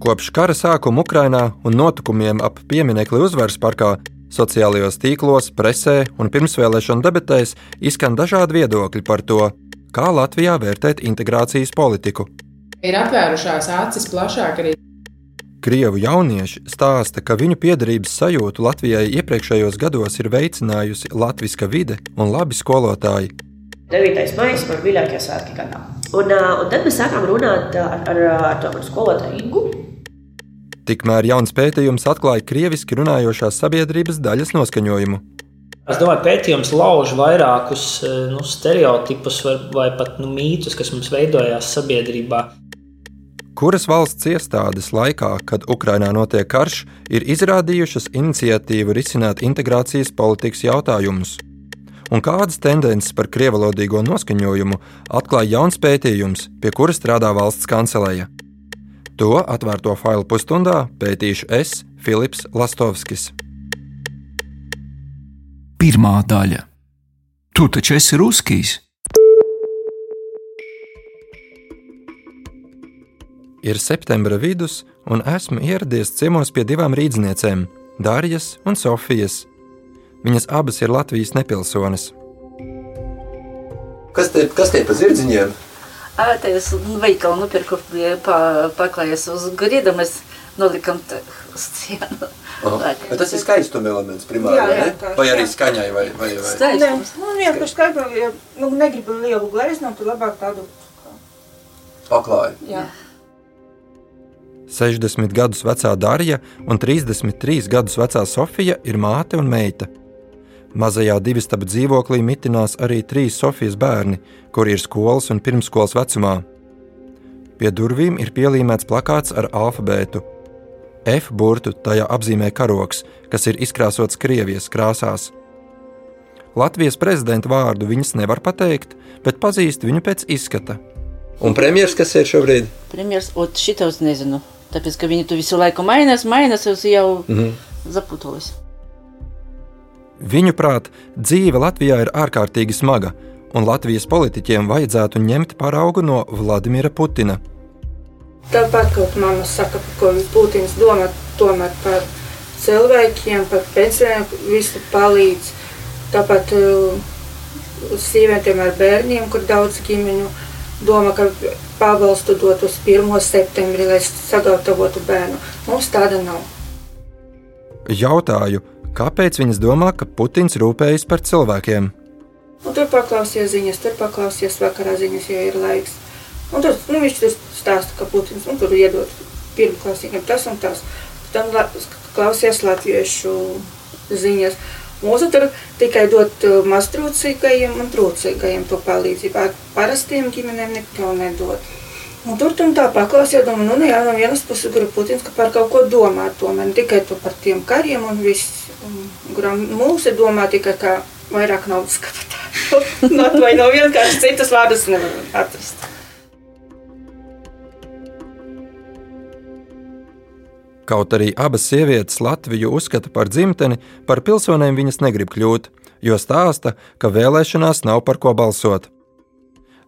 Kopš kara sākuma Ukrainā un notikumiem ap pieminiekli uzvaras parkā sociālajos tīklos, presē un pirmsvēlēšana debatēs izskan dažādi viedokļi par to, kā Latvijā vērtēt integrācijas politiku. Ir atvērušās acis plašāk arī. Krievu jaunieši stāsta, ka viņu piederības sajūtu Latvijai iepriekšējos gados ir veicinājusi latviska vide un labi skolotāji. 9. maija man mīļākajā svētki gadā. Un, un tad mēs sākām runāt ar, ar, ar to skolotāju Ingu. Tikmēr jauns pētījums atklāja krieviski runājošās sabiedrības daļas noskaņojumu. Es domāju, pētījums lauž vairākus nu, stereotipus vai, vai pat nu, mītus, kas mums veidojās sabiedrībā. Kuras valsts iestādes laikā, kad Ukrainā notiek karš, ir izrādījušas iniciatīvu risināt integrācijas politikas jautājumus? Un kādas tendences par krievalodīgo noskaņojumu atklāja jauns pētījums, pie kura strādā valsts kanceleja? To atvērto failu pusstundā pētīšu es, Filips Lastovskis. Pirmā daļa. Tu taču esi ruskijs. Ir septembra vidus, un esmu ieradies ciemos pie divām rīzniecēm, Dārijas un Sofijas. Viņas abas ir Latvijas nepilsones. Kas te, kas te pa zirdziņiem? А это с veikalu nopirku pa, paklājies uz grīda, mēs nolikam stēnu. Bet tas ir skaistuma elements primāri, Jā, jā, ne? tā, Vai arī jā. skaņai, vai, vai, vai. Nē, Skaistums. nu, vienkārši skaipo, ja nu, negribu lielu gleznu, tad labāk tādu. paklāju. Jā. 60 gadus vecā Darija un 33 gadus vecā Sofija ir māte un meita. Mazajā divistabu dzīvoklī mitinās arī trīs Sofijas bērni, kuri ir skolas un pirmskolas vecumā. Pie durvīm ir pielīmēts plakāts ar alfabētu. F burtu tajā apzīmē karoks, kas ir izkrāsots Krievijas krāsās. Latvijas prezidenta vārdu viņas nevar pateikt, bet pazīst viņu pēc izskata. Un premjeras, kas ir šobrīd? Premjers, ot šitos nezinu. Tāpēc, ka viņi tu visu laiku mainās, mainās, es jau Mhm. zaputulus. Viņuprāt, dzīve Latvijā ir ārkārtīgi smaga, un Latvijas politiķiem vajadzētu ņemt paraugu no Vladimira Putina. Tāpat kaut mamma saka, ko Putins domā tomēr par cilvēkiem, par pensionāriem, visu palīdz. Tāpat uh, sievietēm ar bērniem, kur daudz ģimeņu domā, ka pabalstu dot uz 1. septembri, lai sagatavotu bērnu. Mums tāda nav. Jautāju, kāpēc viņas domā, ka Putins rūpējas par cilvēkiem? Un tur paklausies ziņas, tur paklausies vakarā ziņas, ja ir laiks. Un tur nu, viņš tur stāsta, ka Putins nu, tur iedod pirmklasīgiem tas un tas. La, klausies latviešu ziņas. Mūsu tur tikai dot uh, maztrūcīgajiem un trūcīgajiem to palīdzību. Ar Parastiem ģimenēm neko nedod. Un tur tur tā paklausījās, domāju, nu, nu jā, no vienas puses grib Putins, ka par kaut ko domā tomēr, ne tikai to par tiem kariem un viss. Un Grām mūsu domā tikai kā vairāk naudas kabatā. no, vai no vienkārši citas vārdas nevar atrast. Kaut arī abas sievietes Latviju uzskata par dzimteni, par pilsonēm viņas negrib kļūt, jo stāsta, ka vēlēšanās nav par ko balsot.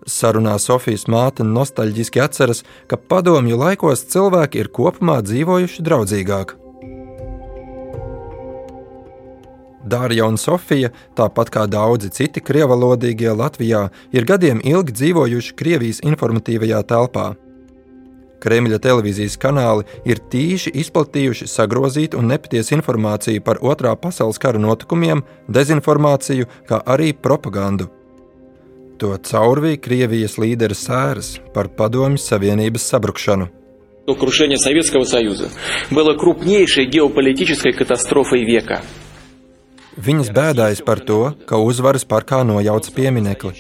Sarunā Sofijas māte nostalģiski atceras, ka padomju laikos cilvēki ir kopumā dzīvojuši draudzīgāk. Dārija un Sofija, tāpat kā daudzi citi krievalodīgie Latvijā, ir gadiem ilgi dzīvojuši Krievijas informatīvajā telpā. Kremļa televīzijas kanāli ir tīši izplatījuši sagrozītu un nepatiesu informāciju par Otrā pasaules kara notikumiem, dezinformāciju, kā arī propagandu. To caurvīja Krievijas līderu sēras par Padomju Savienības sabrukšanu. Крушение Советского Союза было крупнейшей геополитической катастрофой века. Viņas bēdājas par to, ka uzvaras parkā nojauca pieminekli.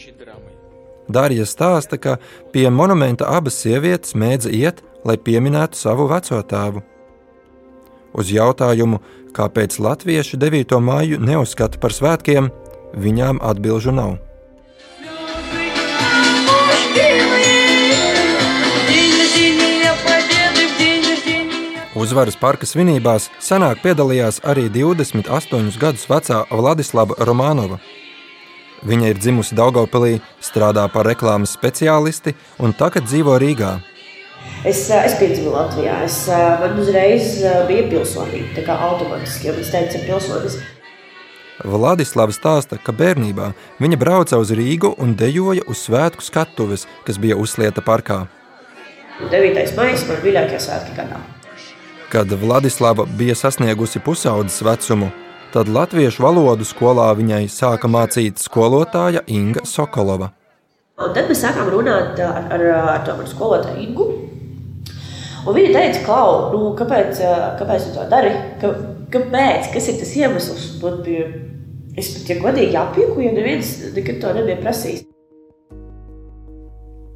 Dārija stāsta, ka pie monumenta abas sievietes mēdza iet, lai pieminētu savu veco tēvu. Uz jautājumu, kāpēc latvieši 9. māju neuzskata par svētkiem, viņām atbilžu nav. Uzvaras parka svinībās senāk piedalījās arī 28 gadus vecā Vladislava Romanova. Viņa ir dzimusi Daugopilī, strādā par reklāmas speciālisti un tagad dzīvo Rīgā. Es, eh, es piedzimu Latvijā. Es, eh, man uzreiz eh, bija pilsonība, tā kā automātiski, jo viņš teica, ka pilsonis. Vladislavs stāsta, ka bērnībā viņa brauca uz Rīgu un dejoja uz svētku skatuves, kas bija uzslieta parkā. 9. maija man mīļākie svētki gadā. Kad Vladislava bija sasniegusi pusaudzes vecumu, tad latviešu valodu skolā viņai sāka mācīt skolotāja Inga Sokolova. Un tad mēs sākām runāt ar, ar, ar to manu skolotāju Ingu. Un viņa teica, Klau, nu, kāpēc, kāpēc tu to dari? Ka, kāpēc? Kas ir tas iemesls? Man bija, es pat ja godīgi apjuku, jo neviens nekad to nebija prasījis.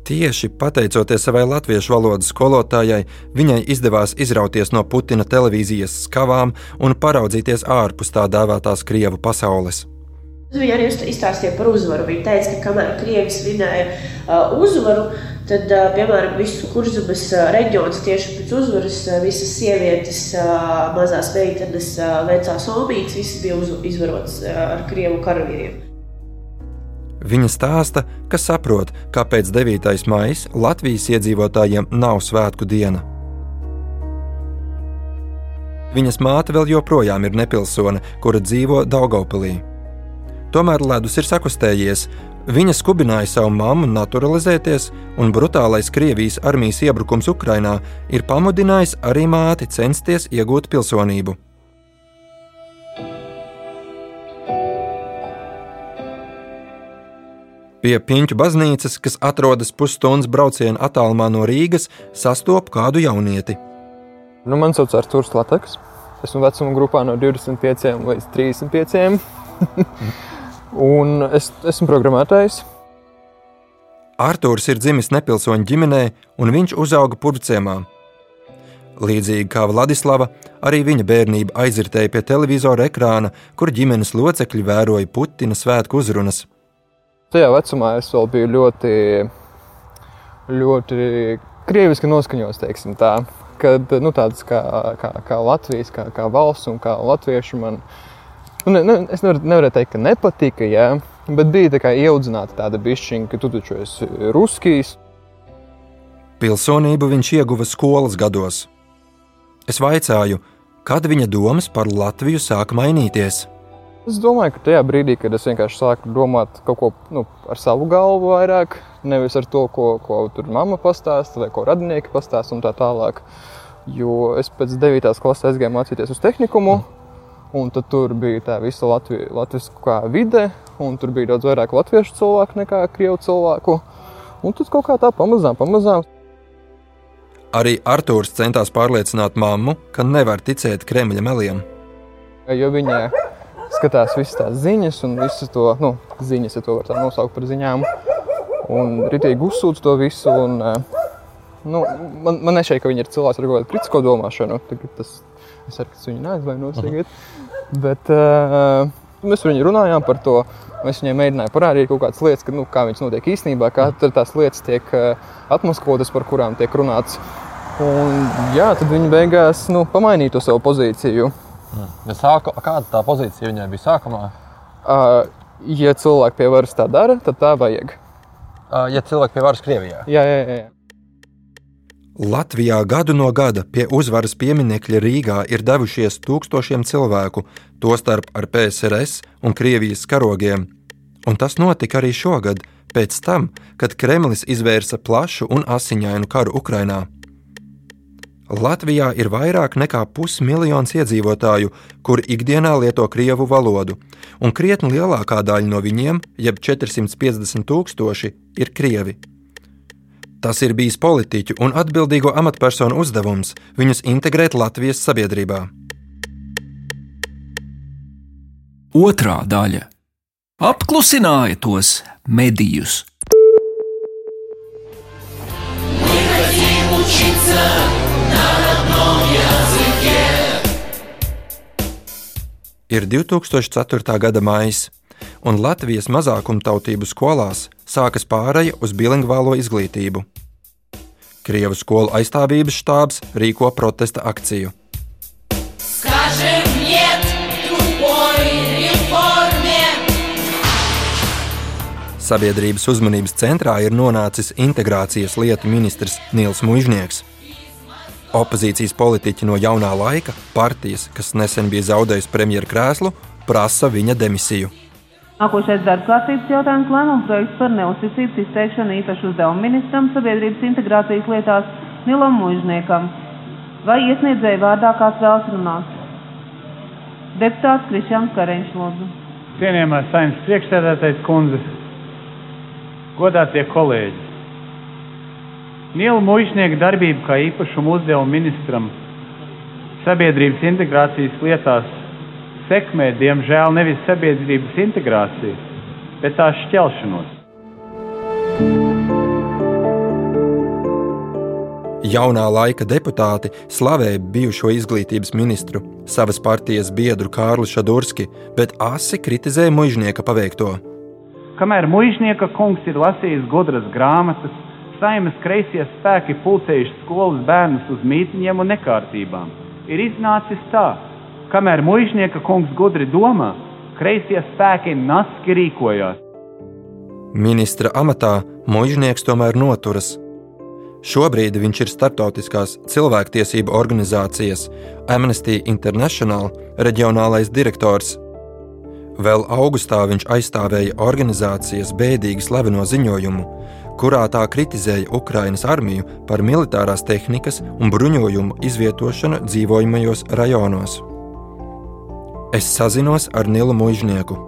Tieši pateicoties savai latviešu valodas skolotājai, viņai izdevās izrauties no Putina televīzijas skavām un paraudzīties ārpus tā dēvētās Krievu pasaules. Viņa arī izstāstīja par uzvaru. Viņa teica, ka kamēr Krievija svinēja uh, uzvaru, tad, uh, piemēram, visu kurzemes uh, reģions tieši pēc uzvaras uh, visas sievietes, uh, mazās meitenes, uh, vecās omītes, visas bija izvarotas uh, ar Krievu karavīriem. Viņa stāsta, ka saprot, kāpēc 9. maija Latvijas iedzīvotājiem nav svētku diena. Viņas māte vēl joprojām ir nepilsone, kura dzīvo Daugopilī. Tomēr ledus ir sakustējies. Viņa skubināja savu mammu naturalizēties, un brutālais Krievijas armijas iebrukums Ukrainā ir pamudinājis arī māti censties iegūt pilsonību. Pie Piņķu baznīcas, kas atrodas pusstundas brauciena attālumā no Rīgas, sastopu kādu jaunieti. Nu, man sauc Arthurs Lataks. Esmu vecuma grupā no 25 līdz 35. un es esmu programmētājs. Arthurs ir dzimis nepilsoņu ģimenē, un viņš uzauga purvciemā. Līdzīgi kā Vladislava, arī viņa bērnība aizritēja pie televizora ekrāna, kur ģimenes locekļi vēroja Putina svētku uzrunas. Tajā vecumā es vēl biju ļoti, ļoti krieviski noskaņots, teiksim tā. Kad nu, tādas kā, kā, kā Latvijas, kā, kā valsts un kā latvieši man, nu, ne, ne, es nevaru, nevaru teikt, ka nepatika, jā, bet bija tā kā ieaudzināta tāda bišķiņa, ka tu taču esi ruskijs. Pilsonību viņš ieguva skolas gados. Es vaicāju, kad viņa domas par Latviju sāka mainīties. Es domāju, ka tajā brīdī, kad es vienkārši sāku domāt kaut ko nu, ar savu galvu vairāk, nevis ar to, ko, ko tur mamma pastāsta vai ko radinieki pastāsta un tā tālāk. Jo es pēc 9. klases aizgāju mācīties uz tehnikumu, un tur bija tā visa Latvi, latviskā vide, un tur bija daudz vairāk latviešu cilvēku nekā krievu cilvēku. Un tas kaut kā tā pamazām, pamazām. Arī Arthurs centās pārliecināt mammu, ka nevar ticēt Kremļa meliem. Jo viņa skatās visas tās ziņas, un visas to nu, ziņas, ja to var tā nosaukt par ziņām. Un rītīgi uzsūdz to visu. Un, nu, man, man nešķiet, ka viņi ir cilvēki ar kaut kādu kritisko domāšanu. Tas, es arī viņu neaizvainos tagad. Bet uh, mēs ar viņu runājām par to. Mēs viņai mēģinājām parādīt kaut kādas lietas, ka, nu, kā viņas notiek īstenībā, kā tās lietas tiek uh, atmaskotas, par kurām tiek runāts. Un, jā, tad viņi beigās nu, pamainīja to savu pozīciju. Ja sāku, kāda tā pozīcija viņai bija sākumā? Uh, ja cilvēki pie varas tā dara, tad tā vajag. Uh, ja cilvēki pie varas Krievijā? Jā, jā, jā. Latvijā gadu no gada pie uzvaras pieminiekļa Rīgā ir devušies tūkstošiem cilvēku, tostarp ar PSRS un Krievijas karogiem. Un tas notika arī šogad, pēc tam, kad Kremlis izvērsa plašu un asiņainu karu Ukrainā. Latvijā ir vairāk nekā pusmiljons iedzīvotāju, kuri ikdienā lieto krievu valodu, un krietni lielākā daļa no viņiem, jeb 450 tūkstoši, ir krievi. Tas ir bijis politiķu un atbildīgo amatpersonu uzdevums viņus integrēt Latvijas sabiedrībā. Otra daļa - apklusināja tos medijus. Ir 2004. gada maija, un Latvijas mazākumtautību skolās sākas pāreja uz bilingvālo izglītību. Krievu skolu aizstāvības štābs rīko protesta akciju. Sabiedrības uzmanības centrā ir nonācis integrācijas lietu ministrs Nils Mužnieks. Opozīcijas politiķi no jaunā laika, partijas, kas nesen bija zaudējusi premjeru krēslu, prasa viņa demisiju. Nākošais darba kārtības jautājums - lēmuma projekts par neuzticības izteikšanu īpašu uzdevumu ministram sabiedrības integrācijas lietās Nilam Mužniekam. Vai iesniedzēja vārdā kāds vēlas runāt? Deputāts Krišjāns Kareņš lūdzu. Cienījamā saimnes priekšsēdētājs kundze, godātie kolēģi. Niela Mužnieka darbība kā īpašumu uzdevumu ministram sabiedrības integrācijas lietās sekmē, diemžēl, nevis sabiedrības integrāciju, bet tās šķelšanos. Jaunā laika deputāti slavēja bijušo izglītības ministru, savas partijas biedru Kārlu Šadurski, bet asi kritizēja mužnieka paveikto. Kamēr mužnieka kungs ir lasījis gudras grāmatas, saimas kreisie spēki pulcējuši skolas bērnus uz mītņiem un nekārtībām. Ir iznācis tā, kamēr mužnieka kungs gudri domā, kreisie spēki naski rīkojās. Ministra amatā mužnieks tomēr noturas. Šobrīd viņš ir starptautiskās cilvēktiesību organizācijas Amnesty International reģionālais direktors. Vēl augustā viņš aizstāvēja organizācijas bēdīgi slaveno ziņojumu, kurā tā kritizēja Ukrainas armiju par militārās tehnikas un bruņojumu izvietošanu dzīvojamajos rajonos. Es sazinos ar Nilu Mužnieku.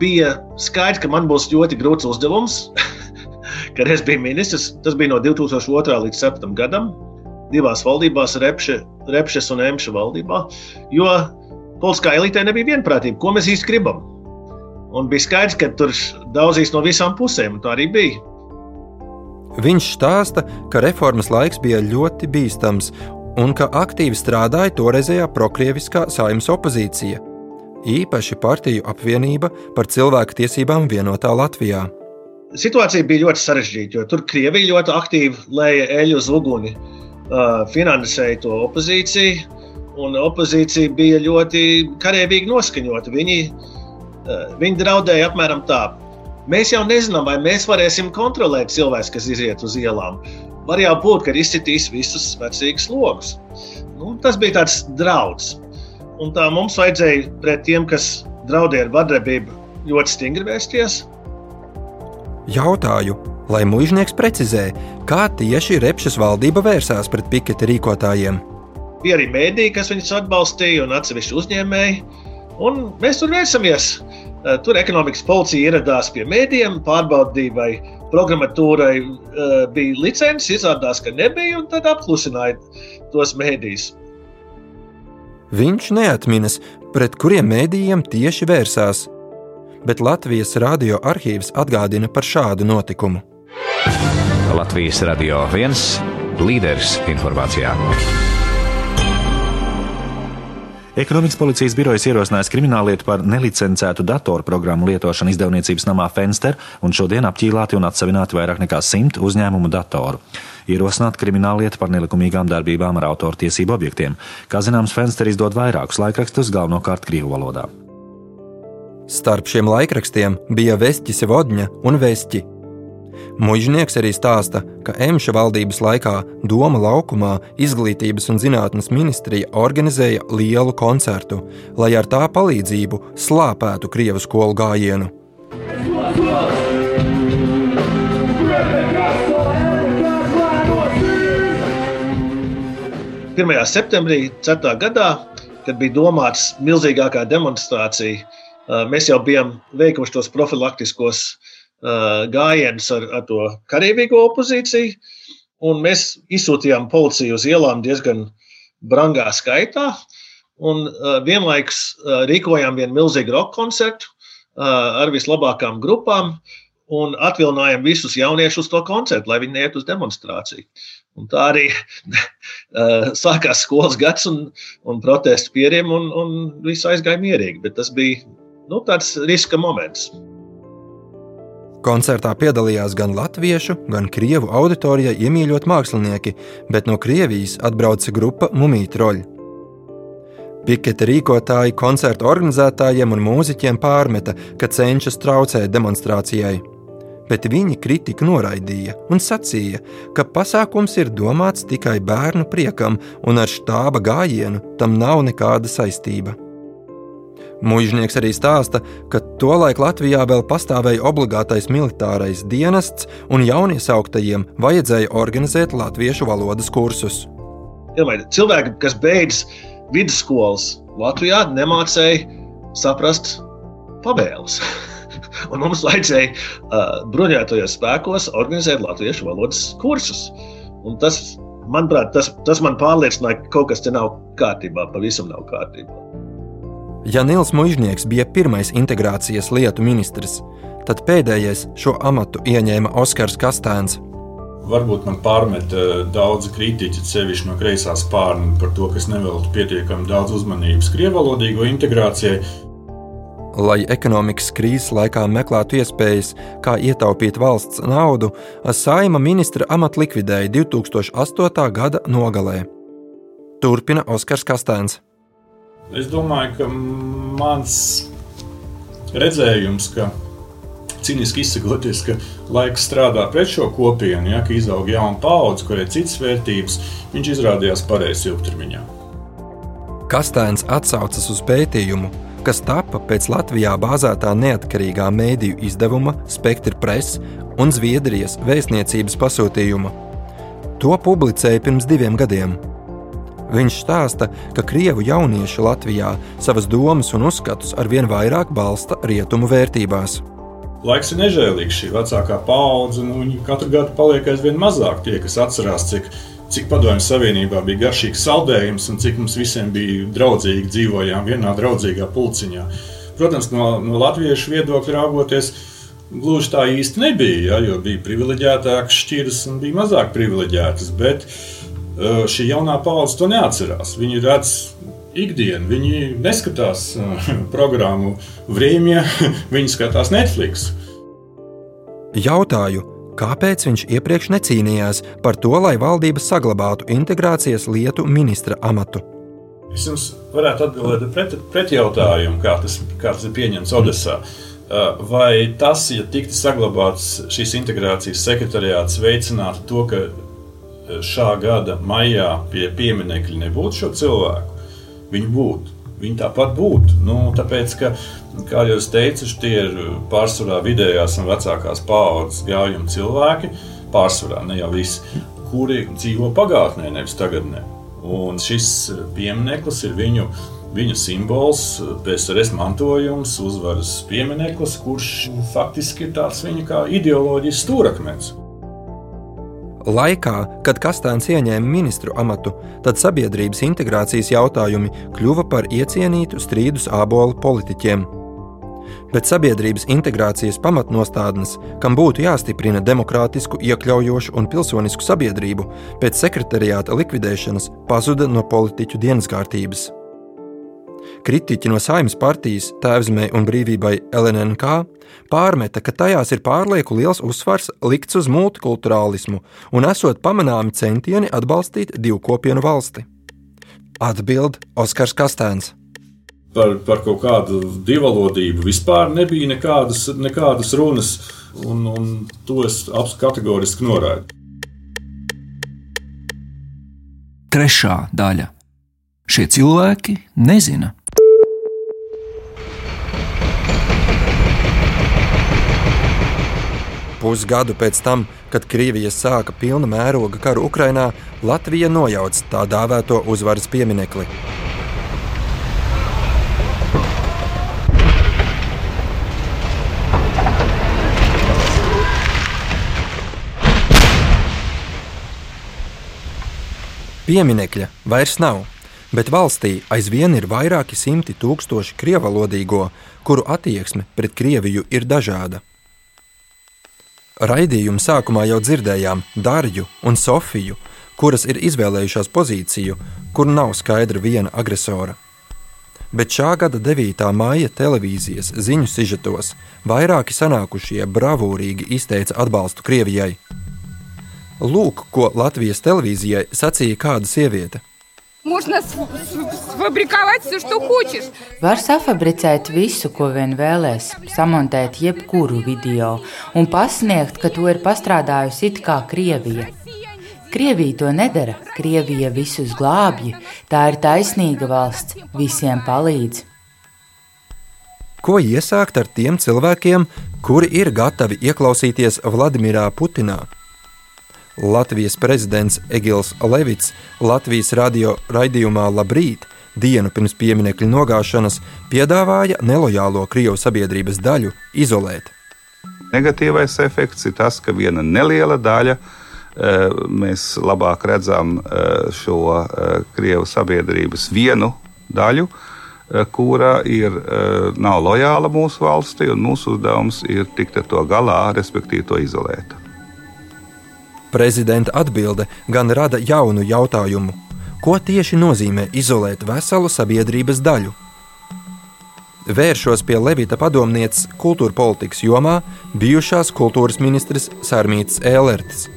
Bija skaidrs, ka man būs ļoti grūts uzdevums kad es biju ministrs. Tas bija no 2002. līdz 2007. gadam, divās valdībās, Repše, Repšes un Emša valdībā. Jo politiskā elitē nebija vienprātība, ko mēs īsti gribam. Un bija skaidrs, ka tur daudzīs no visām pusēm, un tā arī bija. Viņš stāsta, ka reformas laiks bija ļoti bīstams un ka aktīvi strādāja toreizējā prokrieviskā saimnes opozīcija, īpaši partiju apvienība par cilvēku tiesībām vienotā Latvijā. Situācija bija ļoti sarežģīta, jo tur Krievija ļoti aktīvi lēja eļu uz uguni, uh, finansēja to opozīciju, un opozīcija bija ļoti karavīgi noskaņota. Viņi, uh, viņi draudēja apmēram tā. Mēs jau nezinām, vai mēs varēsim kontrolēt cilvēkus, kas iziet uz ielām. Var jau būt, ka izcitīs visus vecīgus logus. Nu, tas bija tāds draudz. Un tā mums vajadzēja pret tiem, kas draudēja ar vardarbību, ļoti stingri vērsties. Jautāju, lai mužnieks precizē, kā tieši Repšas valdība vērsās pret piketa rīkotājiem. Bija arī mēdīji, kas viņus atbalstīja, un atsevišķi uzņēmēji. Un mēs tur vērsamies. Eh, tur ekonomikas policija ieradās pie mēdījiem, pārbaudīja, vai programmatūrai uh, bija licences. Izrādās, ka nebija, un tad apklusināja tos mēdījus. Viņš neatminas, pret kuriem mēdījiem tieši vērsās bet Latvijas radio arhīvs atgādina par šādu notikumu. Latvijas radio viens līderis informācijā. Ekonomikas policijas birojas ierosinājis krimināllietu par nelicencētu datorprogrammu lietošanu izdevniecības namā Fenster un šodien apķīlāti un atsevināti vairāk nekā simt uzņēmumu datoru. Ierosināt krimināllietu par nelikumīgām darbībām ar autortiesību objektiem. Kā zināms, Fenster izdod vairākus laikrakstus galvenokārt Krievu valodā. Starp šiem laikrakstiem bija Vestiņa Vodņa un Vestiņa. Mužnieks arī stāsta, ka Emša valdības laikā Doma laukumā Izglītības un zinātnes ministrija organizēja lielu koncertu, lai ar tā palīdzību slāpētu Krievu skolu gājienu. 1. septembrī 4. gadā, kad bija domāts milzīgākā demonstrācija mēs jau bijām veikuši tos profilaktiskos gājienus ar, ar to karavīgo opozīciju, un mēs izsūtījām policiju uz ielām diezgan brangā skaitā. Un vienlaikus rīkojām vienu milzīgu roka koncertu ar vislabākajām grupām un atvilinājām visus jauniešus uz to koncertu, lai viņi neiet uz demonstrāciju. Un tā arī sākās skolas gads un, un protestu pieriem, un, un viss aizgāja mierīgi. Bet tas bija nu, tāds riska moments. Koncertā piedalījās gan latviešu, gan krievu auditorijai iemīļot mākslinieki, bet no Krievijas atbrauca grupa Mumija troļi. Piketa rīkotāji koncertu organizētājiem un mūziķiem pārmeta, ka cenšas traucēt demonstrācijai. bet viņi kritiku noraidīja un sacīja, ka pasākums ir domāts tikai bērnu priekam un ar štāba gājienu tam nav nekāda saistība. Mūžnieks arī stāsta, ka tolaik Latvijā vēl pastāvēja obligātais militārais dienests, un jauniesāktajiem vajadzēja organizēt latviešu valodas kursus. Cilvēki, kas beidz vidusskolas Latvijā, nemācīja saprast pavēles. Un mums vajadzēja uh, bruņotajos spēkos organizēt latviešu valodas kursus. Un tas, manuprāt, tas, tas man pārliecināja, ka kaut kas te nav kārtībā, pavisam nav kārtībā. Ja Nils Mužnieks bija pirmais integrācijas lietu ministrs, tad pēdējais šo amatu ieņēma Oskars Kastēns. Varbūt man pārmet uh, daudz kritiķi, sevišķi no kreisā spārna, par to, ka es neveltu pietiekami daudz uzmanības krievalodīgo integrācijai. Lai ekonomikas krīzes laikā meklētu iespējas, kā ietaupīt valsts naudu, Saima ministra amatu likvidēja 2008. gada nogalē. Turpina Oskars Kastēns. Es domāju, ka mans redzējums, ka cīniski izsakoties, ka laiks strādā pret šo kopienu, ja, ka izaug jauna paudze, kurai ir citas vērtības, viņš izrādījās pareizs ilgtermiņā. Kastēns atsaucas uz pētījumu, kas tapa pēc Latvijā bāzētā neatkarīgā mēdīju izdevuma Spektra Press un Zviedrijas vēstniecības pasūtījuma. To publicēja pirms diviem gadiem. Viņš stāsta, ka krievu jaunieši Latvijā savas domas un uzskatus arvien vairāk balsta rietumu vērtībās. Laiks ir nežēlīgs. Šī vecākā paudze nu, katru gadu paliek aizvien mazāk tie, kas atcerās, cik cik Padomju Savienībā bija garšīgs saldējums un cik mums visiem bija draudzīgi dzīvojām vienā draudzīgā pulciņā. Protams, no, no latviešu viedokļa raugoties, gluži tā īsti nebija, ja, jo bija privileģētākas šķiras un bija mazāk privileģētas. Bet uh, šī jaunā paudze to neatcerās. Viņi redz ikdienu, viņi neskatās programmu Vrīmija, viņi skatās Netflix. Jautāju, Kāpēc viņš iepriekš necīnījās par to, lai valdība saglabātu integrācijas lietu ministra amatu? Es jums varētu atbildēt pret, pretjautājumu, kā tas, kā tas ir pieņemts Odesā. Uh, vai tas, ja tiktu saglabāts šīs integrācijas sekretariāts, veicinātu to, ka šā gada maijā pie pieminiekļa nebūtu šo cilvēku? Viņi būtu. Viņi tāpat būtu. Nu, tāpēc, ka Kā jau es teicu, tie ir pārsvarā vidējās un vecākās paaudzes gājuma cilvēki, pārsvarā ne jau visi, kuri dzīvo pagātnē, nevis tagadnē. Un šis piemineklis ir viņu, viņu simbols, PSRS mantojums, uzvaras piemineklis, kurš faktiski ir tāds viņa ideoloģijas stūrakmens. Laikā, kad Kastāns ieņēma ministru amatu, tad sabiedrības integrācijas jautājumi kļuva par iecienītu strīdus ābolu politiķiem bet sabiedrības integrācijas pamatnostādnes, kam būtu jāstiprina demokrātisku, iekļaujošu un pilsonisku sabiedrību, pēc sekretariāta likvidēšanas pazuda no politiķu dienas kārtības. Kritiķi no Saimnes partijas Tēvzemē un brīvībai LNK pārmeta, ka tajās ir pārlieku liels uzsvars likts uz multikulturālismu un esot pamanāmi centieni atbalstīt divkopienu valsti. Atbild Oskars Kastēns par, par kaut kādu divalodību vispār nebija nekādas, nekādas runas, un, un to es kategoriski noraidu. Trešā daļa. Šie cilvēki nezina. Pusgadu pēc tam, kad Krievija sāka pilna mēroga karu Ukrajinā, Latvija nojauca tā dēvēto uzvaras pieminekli. Pieminekļa vairs nav, bet valstī aizvien ir vairāki simti tūkstoši krievalodīgo, kuru attieksme pret Krieviju ir dažāda. Raidījuma sākumā jau dzirdējām Dārju un Sofiju, kuras ir izvēlējušās pozīciju, kur nav skaidra viena agresora. Bet šā gada 9. maija televīzijas ziņu sižetos vairāki sanākušie bravūrīgi izteica atbalstu Krievijai. Lūk, ko Latvijas televīzijai sacīja kāda sieviete. Можно сфабриковать все, что хочешь. Var safabricēt visu, ko vien vēlēs, samontēt jebkuru video un pasniegt, ka to ir pastrādājusi it kā Krievija. Krievija to nedara, Krievija visus glābj, tā ir taisnīga valsts, visiem palīdz. Ko iesākt ar tiem cilvēkiem, kuri ir gatavi ieklausīties Vladimirā Putinā? Latvijas prezidents Egils Levits Latvijas radio raidījumā Labrīt dienu pirms pieminiekļa nogāšanas piedāvāja nelojālo Krievu sabiedrības daļu izolēt. Negatīvais efekts ir tas, ka viena neliela daļa mēs labāk redzam šo Krievu sabiedrības vienu daļu, kura ir, nav lojāla mūsu valstī, un mūsu uzdevums ir tikt ar to galā, respektīvi to izolēt. Prezidenta atbilde gan rada jaunu jautājumu, ko tieši nozīmē izolēt veselu sabiedrības daļu. Vēršos pie Levita padomnieces kultūra politikas jomā, bijušās kultūras ministres Sārmītas Ēlertes.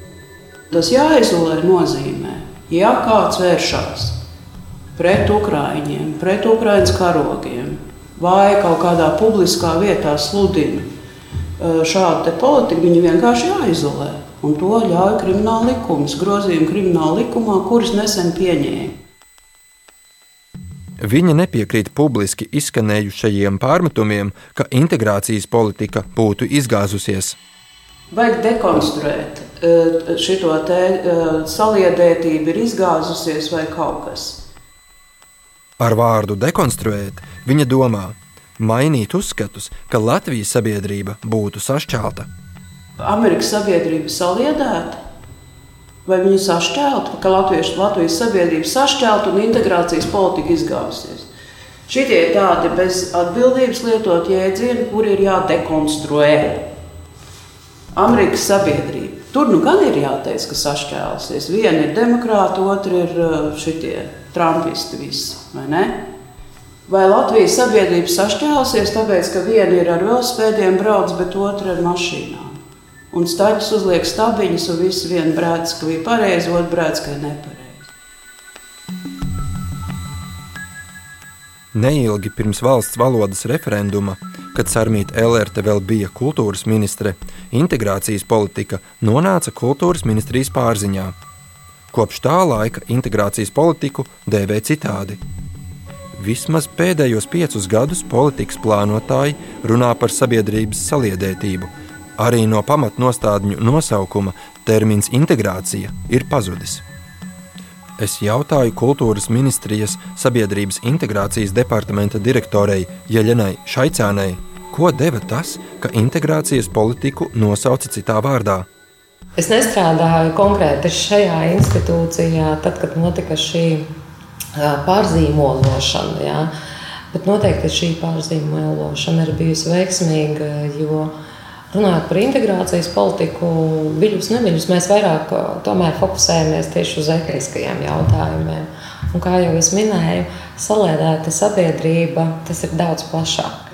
Tas jāizolē nozīmē, ja kāds vēršas pret ukrāņiem, pret ukrāņu karogiem, vai kaut kādā publiskā vietā sludina šādu politiku, viņi vienkārši jāizolē. Un to ļauj krimināla likums, grozījumi krimināla likumā, kurus nesen pieņēma. Viņa nepiekrīt publiski izskanējušajiem pārmetumiem, ka integrācijas politika būtu izgāzusies. Vajag dekonstruēt šo te saliedētību, ir izgāzusies vai kaut kas. Ar vārdu dekonstruēt viņa domā mainīt uzskatus, ka Latvijas sabiedrība būtu sašķelta. Amerikas sabiedrība saliedēta, vai viņi sašķelta, ka Latviešu, Latvijas sabiedrība sašķelta un integrācijas politika izgāzusies. Šitie ir tādi bez atbildības lietot jēdzieni, kuri ir jādekonstruē. Amerikas sabiedrība. Tur nu gan ir jāteic, ka sašķēlusies. Viena ir demokrāta, otra ir uh, šitie trumpisti visi, vai ne? Vai Latvijas sabiedrība sašķēlusies, tāpēc, ka viena ir ar velospēdiem brauc, bet otra ir mašīnā? Un staļus uzliek stabiņus, un viss viena brācis, ka bija pareizi, otrs brācis, ka nepareizi. Neilgi pirms valsts valodas referenduma, kad Sarmīta Elerte vēl bija kultūras ministre, integrācijas politika nonāca kultūras ministrijas pārziņā. Kopš tā laika integrācijas politiku dēvē citādi. Vismaz pēdējos piecus gadus politikas plānotāji runā par sabiedrības saliedētību, Arī no pamatnostādņu nosaukuma termins integrācija ir pazudis. Es jautāju kultūras ministrijas sabiedrības integrācijas departamenta direktorei Jeļenai Šaicānai, ko deva tas, ka integrācijas politiku nosauca citā vārdā. Es nestrādāju konkrēti šajā institūcijā, tad, kad notika šī pārzīmološana. Jā. Bet noteikti šī pārzīmološana ir bijusi veiksmīga, jo uh, Runājot par integrācijas politiku, viļus, neviļus, mēs vairāk tomēr fokusējamies tieši uz etniskajiem jautājumiem. Un, kā jau es minēju, saliedēta sabiedrība tas ir daudz plašāk.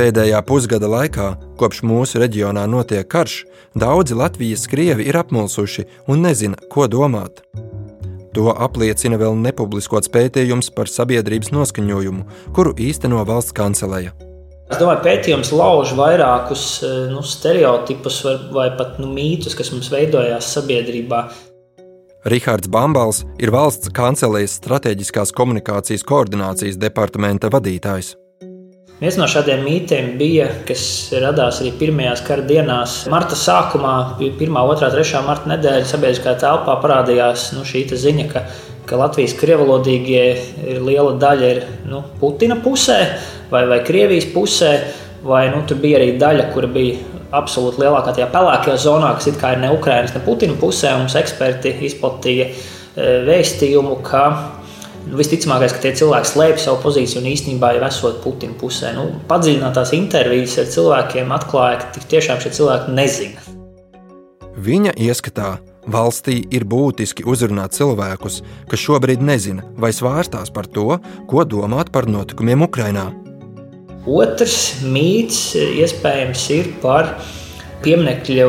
Pēdējā pusgada laikā, kopš mūsu reģionā notiek karš, daudzi Latvijas krievi ir apmulsuši un nezina, ko domāt. To apliecina vēl nepubliskots pētījums par sabiedrības noskaņojumu, kuru īsteno valsts kanceleja. Es domāju, pētījums lauž vairākus eh, nu, stereotipus vai, vai pat nu, mītus, kas mums veidojās sabiedrībā. Rihards Bambals ir valsts kancelejas strateģiskās komunikācijas koordinācijas departamenta vadītājs. Viens no šādiem mītiem bija, kas radās arī pirmajās kara dienās. Marta sākumā, 1, 2, 3 marta nedēļa sabiedriskā telpā parādījās nu, šī ziņa, ka, ka Latvijas krievalodīgie ir liela daļa ir nu, Putina pusē vai, vai Krievijas pusē. Vai nu, tur bija arī daļa, kur bija absolūti lielākā tajā pelēkajā zonā, kas ir ne Ukraiņas, ne Putina pusē. Mums eksperti izplatīja e, vēstījumu, ka Nu, visticamākais, ka tie cilvēki slēpj savu pozīciju un īstenībā jau esot Putina pusē. Nu, padziļinātās intervijas ar cilvēkiem atklāja, ka tiešām šie cilvēki nezina. Viņa ieskatā valstī ir būtiski uzrunāt cilvēkus, kas šobrīd nezina vai svārstās par to, ko domāt par notikumiem Ukrajinā. Otrs mīts iespējams ir par pieminekļu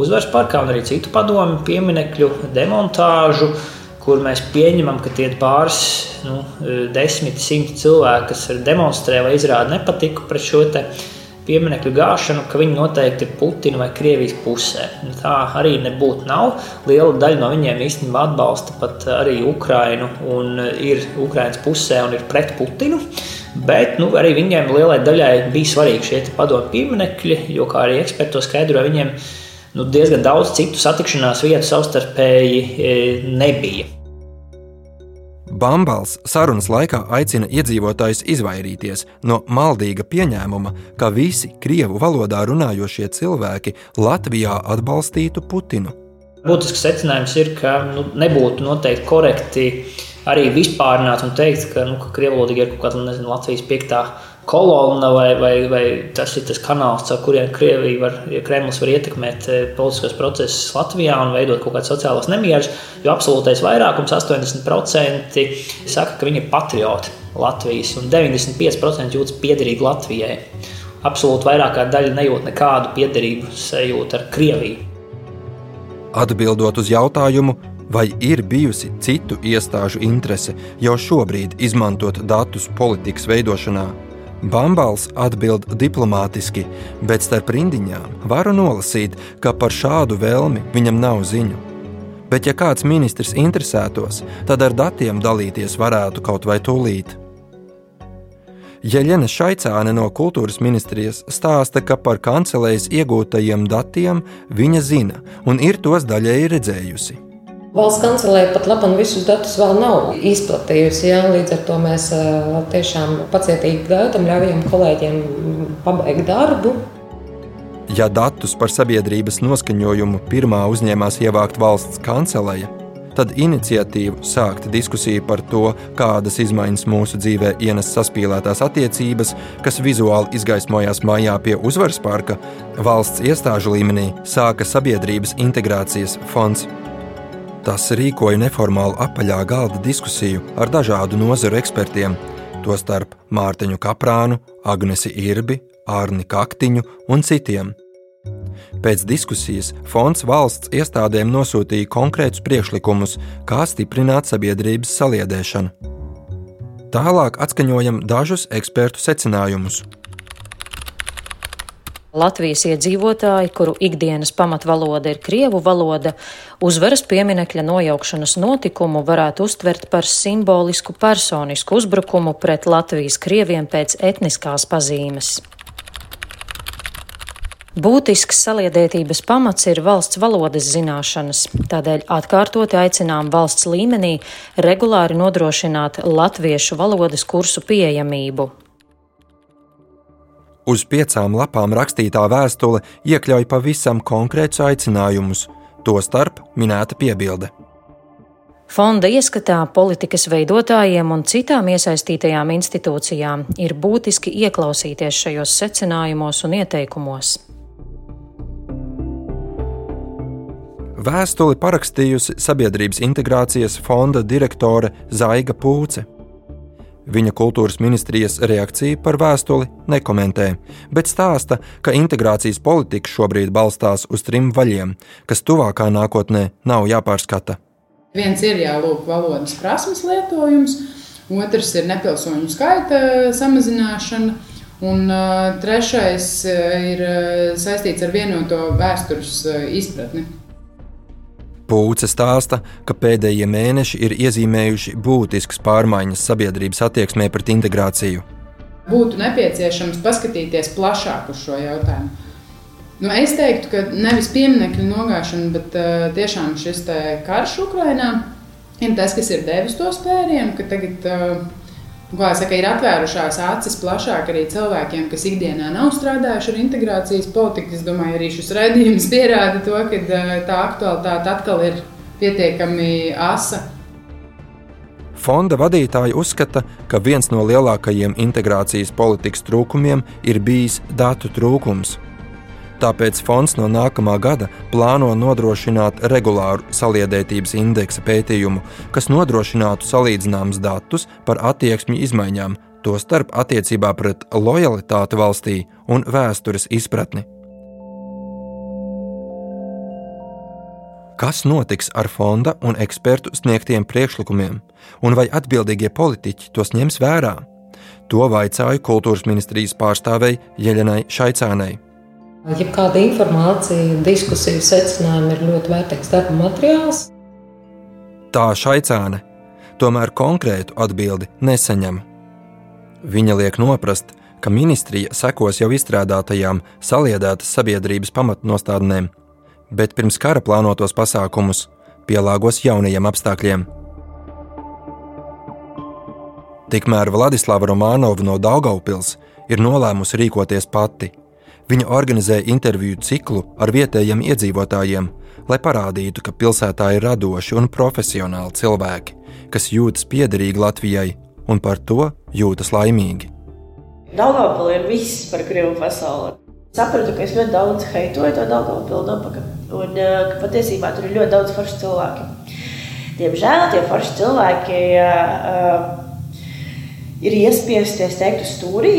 uzvaras parkā un arī citu padomu pieminekļu demontāžu, kur mēs pieņemam, ka tie ir pāris nu, desmit, simti cilvēki, kas demonstrē vai izrāda nepatiku pret šo pieminiektu gāšanu, ka viņi noteikti ir Putina vai Krievijas pusē. Tā arī nebūtu. Nav. Liela daļa no viņiem īstenībā atbalsta pat arī Ukrainu un ir Ukraiņas pusē un ir pret Putinu. Bet nu, arī viņiem lielai daļai bija svarīgi šie padomu pieminekļi, jo, kā arī eksperti to skaidroja, viņiem nu, diezgan daudz citu satikšanās vietu savstarpēji e, nebija. Bambals sarunas laikā aicina iedzīvotājus izvairīties no maldīga pieņēmuma, ka visi krievu valodā runājošie cilvēki Latvijā atbalstītu Putinu. Būtisks secinājums ir, ka nu, nebūtu noteikti korekti arī vispārināt un teikt, ka, nu, ka krievu valoda ir kaut kāda nezinu, Latvijas piektā kolonna vai, vai, vai tas ir tas kanāls, caur kuriem Krievija var, ja Kremlis var ietekmēt eh, politiskos procesus Latvijā un veidot kaut kādas sociālas nemieras. Jo absolūtais vairākums, 80%, saka, ka viņi ir patrioti Latvijas, un 95% jūtas piederīgi Latvijai. Absolūti vairākā daļa nejūt nekādu piederību sajūtu ar Krieviju. Atbildot uz jautājumu, vai ir bijusi citu iestāžu interese jau šobrīd izmantot datus politikas veidošanā, Bambals atbild diplomātiski, bet starp rindiņām varu nolasīt, ka par šādu vēlmi viņam nav ziņu. Bet, ja kāds ministrs interesētos, tad ar datiem dalīties varētu kaut vai tūlīt. Jeļena Šaicāne no kultūras ministrijas stāsta, ka par kancelējas iegūtajiem datiem viņa zina un ir tos daļēji redzējusi. Valsts kancelē pat labi visus datus vēl nav izplatījusi. Jā, līdz ar to mēs tiešām pacietīgi gaidām, ļaujam kolēģiem pabeigt darbu. Ja datus par sabiedrības noskaņojumu pirmā uzņēmās ievākt valsts kanceleja, tad iniciatīvu sākt diskusiju par to, kādas izmaiņas mūsu dzīvē ienes saspīlētās attiecības, kas vizuāli izgaismojās mājā pie uzvaras parka, valsts iestāžu līmenī sāka Sabiedrības integrācijas fonds. Tas rīkoja neformālu apaļā galda diskusiju ar dažādu nozaru ekspertiem, tostarp Mārtiņu Kaprānu, Agnesi Irbi, Ārni Kaktiņu un citiem. Pēc diskusijas fonds valsts iestādēm nosūtīja konkrētus priekšlikumus, kā stiprināt sabiedrības saliedēšanu. Tālāk atskaņojam dažus ekspertu secinājumus. Latvijas iedzīvotāji, kuru ikdienas pamatvaloda ir krievu valoda, uzvaras pieminekļa nojaukšanas notikumu varētu uztvert par simbolisku personisku uzbrukumu pret Latvijas krieviem pēc etniskās pazīmes. Būtisks saliedētības pamats ir valsts valodas zināšanas, tādēļ atkārtoti aicinām valsts līmenī regulāri nodrošināt latviešu valodas kursu pieejamību, Uz piecām lapām rakstītā vēstule iekļauj pavisam konkrētus aicinājumus, tostarp minēta piebilde. Fonda ieskatā politikas veidotājiem un citām iesaistītajām institūcijām ir būtiski ieklausīties šajos secinājumos un ieteikumos. Vēstuli parakstījusi Sabiedrības integrācijas fonda direktore Zaiga Pūce. Viņa kultūras ministrijas reakciju par vēstuli nekomentē, bet stāsta, ka integrācijas politika šobrīd balstās uz trim vaļiem, kas tuvākā nākotnē nav jāpārskata. Viens ir jau lūk, valodas prasmes lietojums, otrs ir nepilsoņu skaita samazināšana, un uh, trešais ir saistīts ar vienoto vēstures izpratni. Pūce stāsta, ka pēdējie mēneši ir iezīmējuši būtiskas pārmaiņas sabiedrības attieksmē pret integrāciju. Būtu nepieciešams paskatīties plašāk uz šo jautājumu. Nu, es teiktu, ka nevis pieminiektu nogāšana, bet uh, tiešām šis karš Ukrajinā ir tas, kas ir devis to spērienu, ka tagad uh, Kā saka, ir atvērušās acis plašāk arī cilvēkiem, kas ikdienā nav strādājuši ar integrācijas politiku. Es domāju, arī šis raidījums pierāda to, ka tā aktualitāte atkal ir pietiekami asa. Fonda vadītāji uzskata, ka viens no lielākajiem integrācijas politikas trūkumiem ir bijis datu trūkums. Tāpēc fonds no nākamā gada plāno nodrošināt regulāru saliedētības indeksa pētījumu, kas nodrošinātu salīdzināmus datus par attieksmju izmaiņām, tostarp attiecībā pret lojalitāti valstī un vēstures izpratni. Kas notiks ar fonda un ekspertu sniegtiem priekšlikumiem, un vai atbildīgie politiķi tos ņems vērā? To vaicāju kultūras ministrijas pārstāvei Jeļenai Šaicānei. Jebkāda informācija, diskusija, secinājumi ir ļoti vērtīgs darba materiāls. Tā Šaicāne tomēr konkrētu atbildi nesaņem. Viņa liek noprast, ka ministrija sekos jau izstrādātajām saliedētas sabiedrības pamatnostādnēm bet pirms kara plānotos pasākumus pielāgos jaunajiem apstākļiem. Tikmēr Vladislava Romanova no Daugaupils ir nolēmusi rīkoties pati. Viņa organizē interviju ciklu ar vietējiem iedzīvotājiem, lai parādītu, ka pilsētā ir radoši un profesionāli cilvēki, kas jūtas piederīgi Latvijai un par to jūtas laimīgi. Daugavpils ir viss par Krievu pasauli. Sapratu, ka es ļoti daudz heitoju to apakaļ. Un ka patiesībā tur ir ļoti daudz foršu cilvēku. Diemžēl tie forši cilvēki uh, ir iespiesti, es teiktu, stūrī.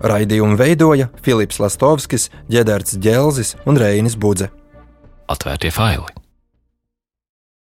Raidījumu veidoja Filips Lastovskis, Ģederts Dželzis un Reinis Budze. Atvērtie faili!